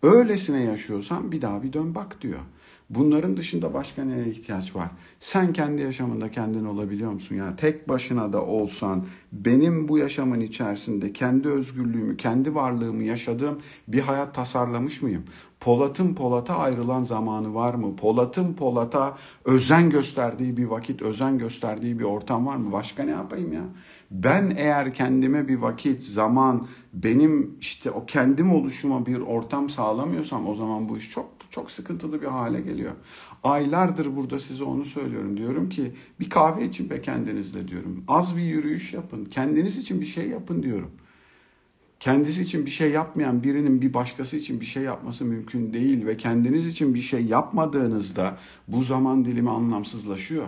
öylesine yaşıyorsan bir daha bir dön bak diyor. Bunların dışında başka neye ihtiyaç var? Sen kendi yaşamında kendin olabiliyor musun? Ya tek başına da olsan benim bu yaşamın içerisinde kendi özgürlüğümü, kendi varlığımı yaşadığım bir hayat tasarlamış mıyım? Polat'ın Polat'a ayrılan zamanı var mı? Polat'ın Polat'a özen gösterdiği bir vakit, özen gösterdiği bir ortam var mı? Başka ne yapayım ya? Ben eğer kendime bir vakit, zaman, benim işte o kendim oluşuma bir ortam sağlamıyorsam o zaman bu iş çok çok sıkıntılı bir hale geliyor. Aylardır burada size onu söylüyorum. Diyorum ki bir kahve için be kendinizle diyorum. Az bir yürüyüş yapın. Kendiniz için bir şey yapın diyorum. Kendisi için bir şey yapmayan birinin bir başkası için bir şey yapması mümkün değil ve kendiniz için bir şey yapmadığınızda bu zaman dilimi anlamsızlaşıyor.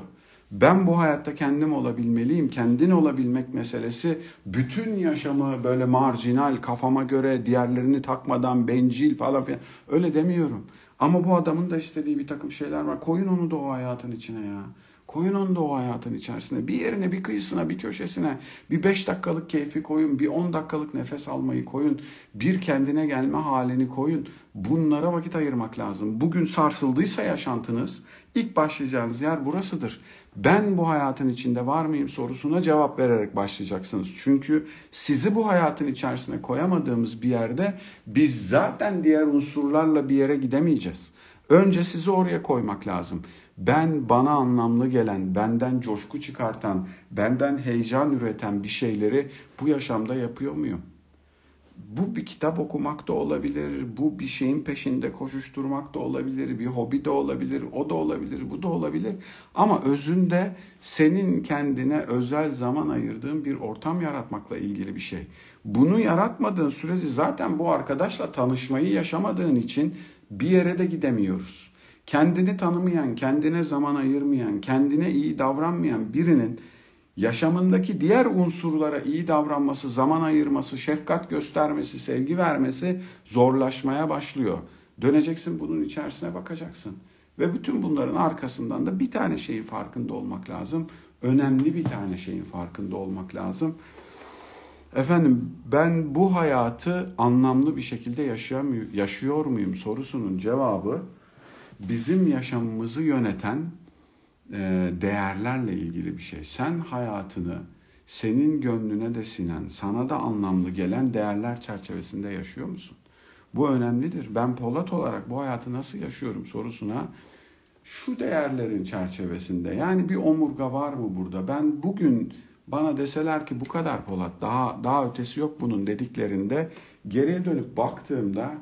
Ben bu hayatta kendim olabilmeliyim. Kendin olabilmek meselesi bütün yaşamı böyle marjinal, kafama göre diğerlerini takmadan bencil falan filan öyle demiyorum. Ama bu adamın da istediği bir takım şeyler var. Koyun onu da o hayatın içine ya. Koyun onu da o hayatın içerisine. Bir yerine, bir kıyısına, bir köşesine. Bir beş dakikalık keyfi koyun. Bir on dakikalık nefes almayı koyun. Bir kendine gelme halini koyun. Bunlara vakit ayırmak lazım. Bugün sarsıldıysa yaşantınız ilk başlayacağınız yer burasıdır. Ben bu hayatın içinde var mıyım sorusuna cevap vererek başlayacaksınız. Çünkü sizi bu hayatın içerisine koyamadığımız bir yerde biz zaten diğer unsurlarla bir yere gidemeyeceğiz. Önce sizi oraya koymak lazım. Ben bana anlamlı gelen, benden coşku çıkartan, benden heyecan üreten bir şeyleri bu yaşamda yapıyor muyum? Bu bir kitap okumak da olabilir, bu bir şeyin peşinde koşuşturmak da olabilir, bir hobi de olabilir, o da olabilir, bu da olabilir. Ama özünde senin kendine özel zaman ayırdığın bir ortam yaratmakla ilgili bir şey. Bunu yaratmadığın sürece zaten bu arkadaşla tanışmayı yaşamadığın için bir yere de gidemiyoruz. Kendini tanımayan, kendine zaman ayırmayan, kendine iyi davranmayan birinin yaşamındaki diğer unsurlara iyi davranması, zaman ayırması, şefkat göstermesi, sevgi vermesi zorlaşmaya başlıyor. Döneceksin bunun içerisine bakacaksın. Ve bütün bunların arkasından da bir tane şeyin farkında olmak lazım. Önemli bir tane şeyin farkında olmak lazım. Efendim ben bu hayatı anlamlı bir şekilde yaşayamıyor, yaşıyor muyum sorusunun cevabı bizim yaşamımızı yöneten değerlerle ilgili bir şey. Sen hayatını senin gönlüne de sinen, sana da anlamlı gelen değerler çerçevesinde yaşıyor musun? Bu önemlidir. Ben Polat olarak bu hayatı nasıl yaşıyorum sorusuna şu değerlerin çerçevesinde yani bir omurga var mı burada? Ben bugün bana deseler ki bu kadar Polat daha daha ötesi yok bunun dediklerinde geriye dönüp baktığımda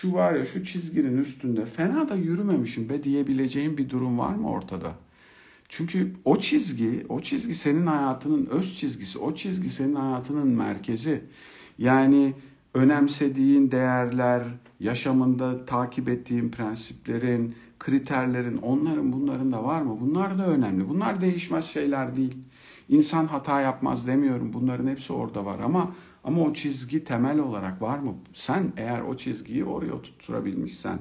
şu var ya şu çizginin üstünde fena da yürümemişim be diyebileceğim bir durum var mı ortada? Çünkü o çizgi, o çizgi senin hayatının öz çizgisi, o çizgi senin hayatının merkezi. Yani önemsediğin değerler, yaşamında takip ettiğin prensiplerin, kriterlerin, onların bunların da var mı? Bunlar da önemli. Bunlar değişmez şeyler değil. İnsan hata yapmaz demiyorum. Bunların hepsi orada var ama ama o çizgi temel olarak var mı? Sen eğer o çizgiyi oraya tutturabilmişsen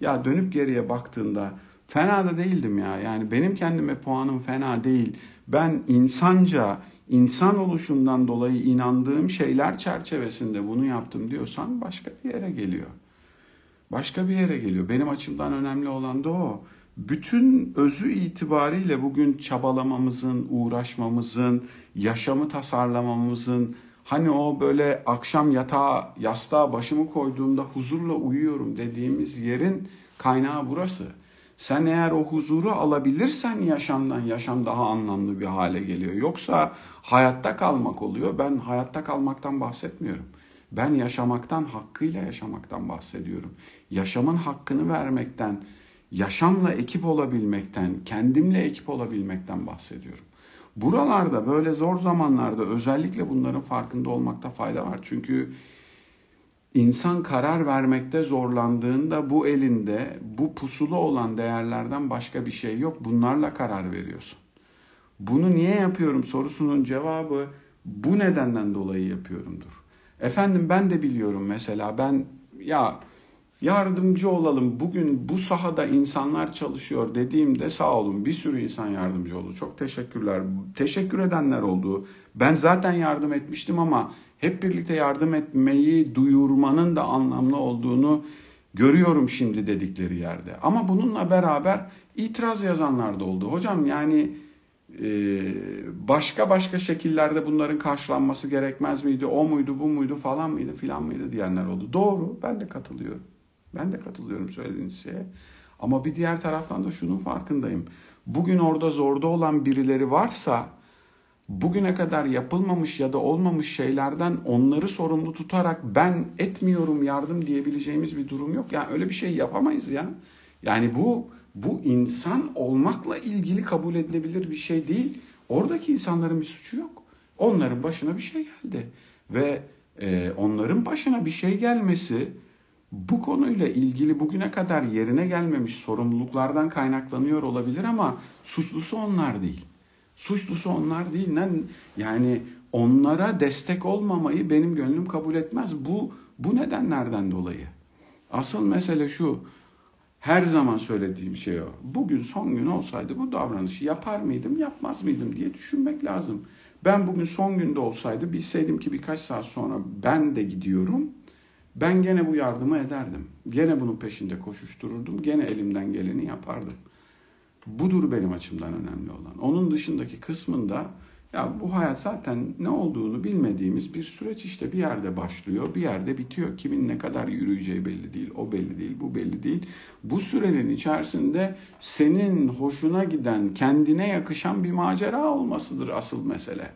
ya dönüp geriye baktığında fena da değildim ya. Yani benim kendime puanım fena değil. Ben insanca insan oluşundan dolayı inandığım şeyler çerçevesinde bunu yaptım diyorsan başka bir yere geliyor. Başka bir yere geliyor. Benim açımdan önemli olan da o. Bütün özü itibariyle bugün çabalamamızın, uğraşmamızın, yaşamı tasarlamamızın, Hani o böyle akşam yatağa, yastığa başımı koyduğumda huzurla uyuyorum dediğimiz yerin kaynağı burası. Sen eğer o huzuru alabilirsen yaşamdan yaşam daha anlamlı bir hale geliyor. Yoksa hayatta kalmak oluyor. Ben hayatta kalmaktan bahsetmiyorum. Ben yaşamaktan, hakkıyla yaşamaktan bahsediyorum. Yaşamın hakkını vermekten, yaşamla ekip olabilmekten, kendimle ekip olabilmekten bahsediyorum. Buralarda böyle zor zamanlarda özellikle bunların farkında olmakta fayda var. Çünkü insan karar vermekte zorlandığında bu elinde bu pusulu olan değerlerden başka bir şey yok. Bunlarla karar veriyorsun. Bunu niye yapıyorum sorusunun cevabı bu nedenden dolayı yapıyorumdur. Efendim ben de biliyorum mesela ben ya yardımcı olalım bugün bu sahada insanlar çalışıyor dediğimde sağ olun bir sürü insan yardımcı oldu. Çok teşekkürler. Teşekkür edenler oldu. Ben zaten yardım etmiştim ama hep birlikte yardım etmeyi duyurmanın da anlamlı olduğunu görüyorum şimdi dedikleri yerde. Ama bununla beraber itiraz yazanlar da oldu. Hocam yani e, başka başka şekillerde bunların karşılanması gerekmez miydi? O muydu, bu muydu, falan mıydı, filan mıydı diyenler oldu. Doğru, ben de katılıyorum. Ben de katılıyorum söylediğiniz şeye. Ama bir diğer taraftan da şunun farkındayım. Bugün orada zorda olan birileri varsa bugüne kadar yapılmamış ya da olmamış şeylerden onları sorumlu tutarak ben etmiyorum yardım diyebileceğimiz bir durum yok. Yani öyle bir şey yapamayız ya. Yani bu bu insan olmakla ilgili kabul edilebilir bir şey değil. Oradaki insanların bir suçu yok. Onların başına bir şey geldi ve e, onların başına bir şey gelmesi bu konuyla ilgili bugüne kadar yerine gelmemiş sorumluluklardan kaynaklanıyor olabilir ama suçlusu onlar değil. Suçlusu onlar değil. Yani onlara destek olmamayı benim gönlüm kabul etmez. Bu bu nedenlerden dolayı. Asıl mesele şu. Her zaman söylediğim şey o. Bugün son gün olsaydı bu davranışı yapar mıydım, yapmaz mıydım diye düşünmek lazım. Ben bugün son günde olsaydı bilseydim ki birkaç saat sonra ben de gidiyorum. Ben gene bu yardımı ederdim. Gene bunun peşinde koşuştururdum. Gene elimden geleni yapardım. Budur benim açımdan önemli olan. Onun dışındaki kısmında ya bu hayat zaten ne olduğunu bilmediğimiz bir süreç işte bir yerde başlıyor, bir yerde bitiyor. Kimin ne kadar yürüyeceği belli değil, o belli değil, bu belli değil. Bu sürenin içerisinde senin hoşuna giden, kendine yakışan bir macera olmasıdır asıl mesele.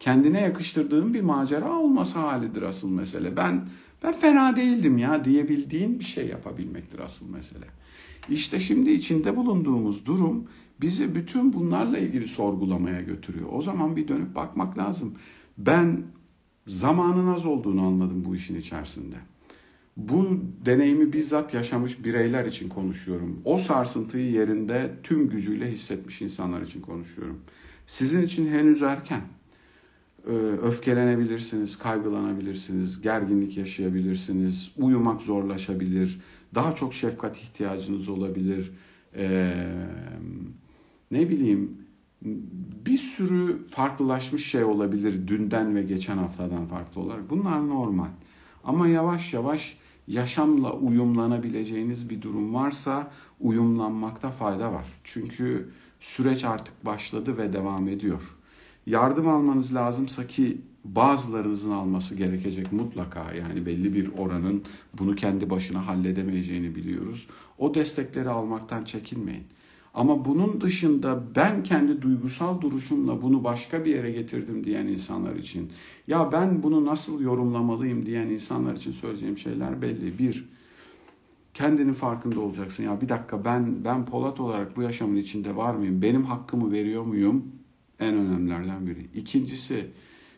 Kendine yakıştırdığın bir macera olması halidir asıl mesele. Ben ben fena değildim ya diyebildiğin bir şey yapabilmektir asıl mesele. İşte şimdi içinde bulunduğumuz durum bizi bütün bunlarla ilgili sorgulamaya götürüyor. O zaman bir dönüp bakmak lazım. Ben zamanın az olduğunu anladım bu işin içerisinde. Bu deneyimi bizzat yaşamış bireyler için konuşuyorum. O sarsıntıyı yerinde tüm gücüyle hissetmiş insanlar için konuşuyorum. Sizin için henüz erken. Ee, öfkelenebilirsiniz, kaygılanabilirsiniz, gerginlik yaşayabilirsiniz, uyumak zorlaşabilir, daha çok şefkat ihtiyacınız olabilir. Ee, ne bileyim bir sürü farklılaşmış şey olabilir dünden ve geçen haftadan farklı olarak. Bunlar normal. Ama yavaş yavaş yaşamla uyumlanabileceğiniz bir durum varsa uyumlanmakta fayda var. Çünkü süreç artık başladı ve devam ediyor. Yardım almanız lazımsa ki bazılarınızın alması gerekecek mutlaka yani belli bir oranın bunu kendi başına halledemeyeceğini biliyoruz. O destekleri almaktan çekinmeyin. Ama bunun dışında ben kendi duygusal duruşumla bunu başka bir yere getirdim diyen insanlar için ya ben bunu nasıl yorumlamalıyım diyen insanlar için söyleyeceğim şeyler belli. Bir, kendinin farkında olacaksın. Ya bir dakika ben ben Polat olarak bu yaşamın içinde var mıyım? Benim hakkımı veriyor muyum? En önemlilerden biri. İkincisi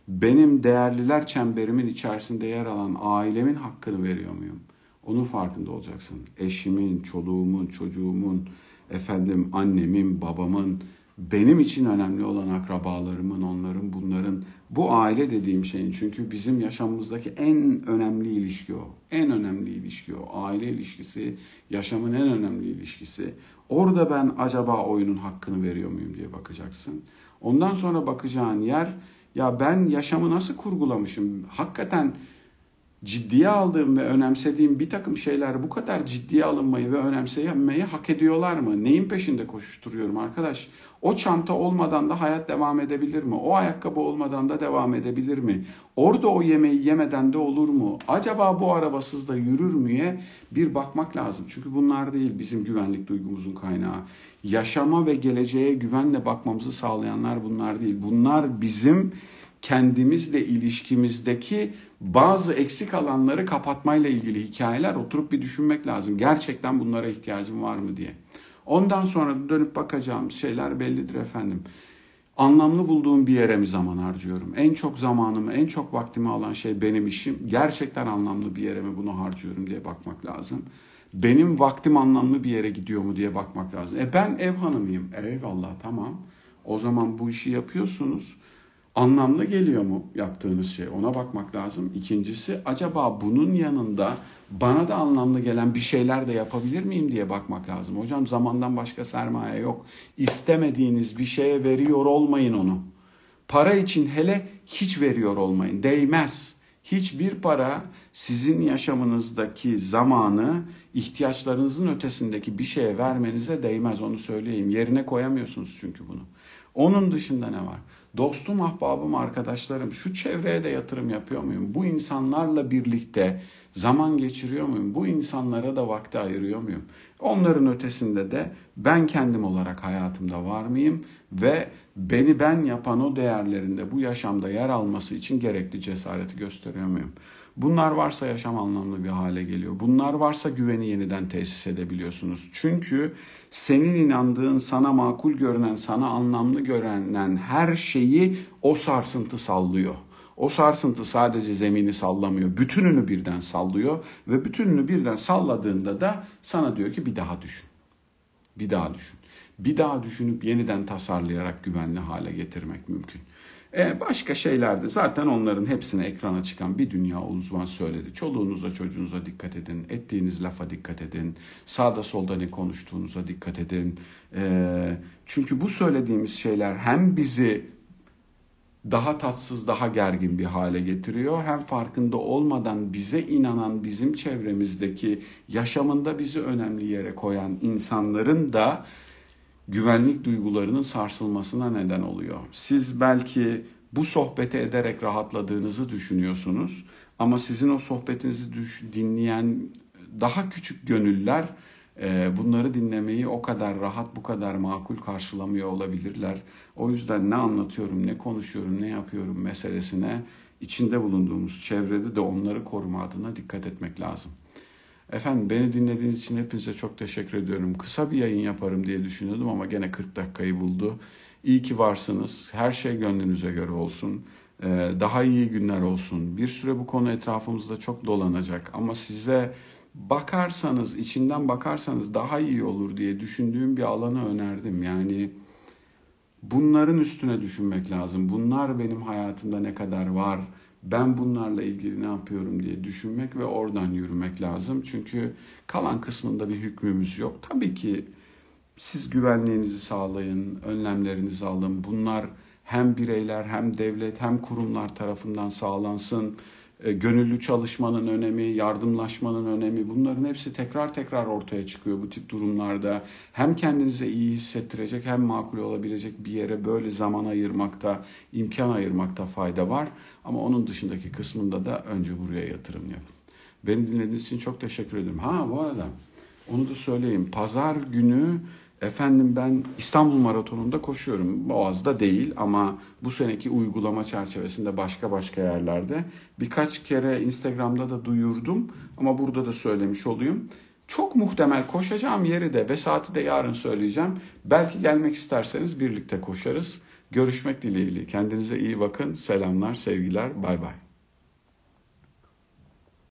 benim değerliler çemberimin içerisinde yer alan ailemin hakkını veriyor muyum? Onun farkında olacaksın. Eşimin, çoluğumun, çocuğumun, efendim annemin, babamın, benim için önemli olan akrabalarımın, onların, bunların, bu aile dediğim şeyin çünkü bizim yaşamımızdaki en önemli ilişki o. En önemli ilişki o. Aile ilişkisi, yaşamın en önemli ilişkisi. Orada ben acaba oyunun hakkını veriyor muyum diye bakacaksın. Ondan sonra bakacağın yer ya ben yaşamı nasıl kurgulamışım? Hakikaten ciddiye aldığım ve önemsediğim bir takım şeyler bu kadar ciddiye alınmayı ve önemsemeyi hak ediyorlar mı? Neyin peşinde koşuşturuyorum arkadaş? O çanta olmadan da hayat devam edebilir mi? O ayakkabı olmadan da devam edebilir mi? Orada o yemeği yemeden de olur mu? Acaba bu arabasız da yürür müye? Bir bakmak lazım. Çünkü bunlar değil bizim güvenlik duygumuzun kaynağı. Yaşama ve geleceğe güvenle bakmamızı sağlayanlar bunlar değil. Bunlar bizim kendimizle ilişkimizdeki bazı eksik alanları kapatmayla ilgili hikayeler oturup bir düşünmek lazım. Gerçekten bunlara ihtiyacım var mı diye. Ondan sonra dönüp bakacağım şeyler bellidir efendim. Anlamlı bulduğum bir yere mi zaman harcıyorum? En çok zamanımı, en çok vaktimi alan şey benim işim. Gerçekten anlamlı bir yere mi bunu harcıyorum diye bakmak lazım. Benim vaktim anlamlı bir yere gidiyor mu diye bakmak lazım. E ben ev hanımıyım. Eyvallah tamam. O zaman bu işi yapıyorsunuz anlamlı geliyor mu yaptığınız şey? Ona bakmak lazım. İkincisi acaba bunun yanında bana da anlamlı gelen bir şeyler de yapabilir miyim diye bakmak lazım. Hocam zamandan başka sermaye yok. İstemediğiniz bir şeye veriyor olmayın onu. Para için hele hiç veriyor olmayın. Değmez. Hiçbir para sizin yaşamınızdaki zamanı ihtiyaçlarınızın ötesindeki bir şeye vermenize değmez onu söyleyeyim. Yerine koyamıyorsunuz çünkü bunu. Onun dışında ne var? Dostum, ahbabım, arkadaşlarım şu çevreye de yatırım yapıyor muyum? Bu insanlarla birlikte zaman geçiriyor muyum? Bu insanlara da vakti ayırıyor muyum? Onların ötesinde de ben kendim olarak hayatımda var mıyım? Ve beni ben yapan o değerlerinde bu yaşamda yer alması için gerekli cesareti gösteriyor muyum? Bunlar varsa yaşam anlamlı bir hale geliyor. Bunlar varsa güveni yeniden tesis edebiliyorsunuz. Çünkü senin inandığın, sana makul görünen, sana anlamlı görünen her şeyi o sarsıntı sallıyor. O sarsıntı sadece zemini sallamıyor, bütününü birden sallıyor ve bütününü birden salladığında da sana diyor ki bir daha düşün. Bir daha düşün. Bir daha düşünüp yeniden tasarlayarak güvenli hale getirmek mümkün. E başka şeylerde zaten onların hepsine ekrana çıkan bir dünya uzman söyledi. Çoluğunuza çocuğunuza dikkat edin. Ettiğiniz lafa dikkat edin. Sağda solda ne konuştuğunuza dikkat edin. E, çünkü bu söylediğimiz şeyler hem bizi daha tatsız, daha gergin bir hale getiriyor. Hem farkında olmadan bize inanan, bizim çevremizdeki yaşamında bizi önemli yere koyan insanların da güvenlik duygularının sarsılmasına neden oluyor. Siz belki bu sohbeti ederek rahatladığınızı düşünüyorsunuz ama sizin o sohbetinizi dinleyen daha küçük gönüller e, bunları dinlemeyi o kadar rahat, bu kadar makul karşılamıyor olabilirler. O yüzden ne anlatıyorum, ne konuşuyorum, ne yapıyorum meselesine içinde bulunduğumuz çevrede de onları koruma adına dikkat etmek lazım. Efendim beni dinlediğiniz için hepinize çok teşekkür ediyorum. Kısa bir yayın yaparım diye düşünüyordum ama gene 40 dakikayı buldu. İyi ki varsınız. Her şey gönlünüze göre olsun. Ee, daha iyi günler olsun. Bir süre bu konu etrafımızda çok dolanacak ama size bakarsanız, içinden bakarsanız daha iyi olur diye düşündüğüm bir alanı önerdim. Yani bunların üstüne düşünmek lazım. Bunlar benim hayatımda ne kadar var? Ben bunlarla ilgili ne yapıyorum diye düşünmek ve oradan yürümek lazım. Çünkü kalan kısmında bir hükmümüz yok. Tabii ki siz güvenliğinizi sağlayın, önlemlerinizi alın. Bunlar hem bireyler hem devlet hem kurumlar tarafından sağlansın gönüllü çalışmanın önemi, yardımlaşmanın önemi bunların hepsi tekrar tekrar ortaya çıkıyor bu tip durumlarda. Hem kendinize iyi hissettirecek hem makul olabilecek bir yere böyle zaman ayırmakta, imkan ayırmakta fayda var. Ama onun dışındaki kısmında da önce buraya yatırım yapın. Beni dinlediğiniz için çok teşekkür ederim. Ha bu arada onu da söyleyeyim. Pazar günü Efendim ben İstanbul Maratonu'nda koşuyorum. Boğaz'da değil ama bu seneki uygulama çerçevesinde başka başka yerlerde. Birkaç kere Instagram'da da duyurdum ama burada da söylemiş olayım. Çok muhtemel koşacağım yeri de ve saati de yarın söyleyeceğim. Belki gelmek isterseniz birlikte koşarız. Görüşmek dileğiyle. Kendinize iyi bakın. Selamlar, sevgiler. Bay bay.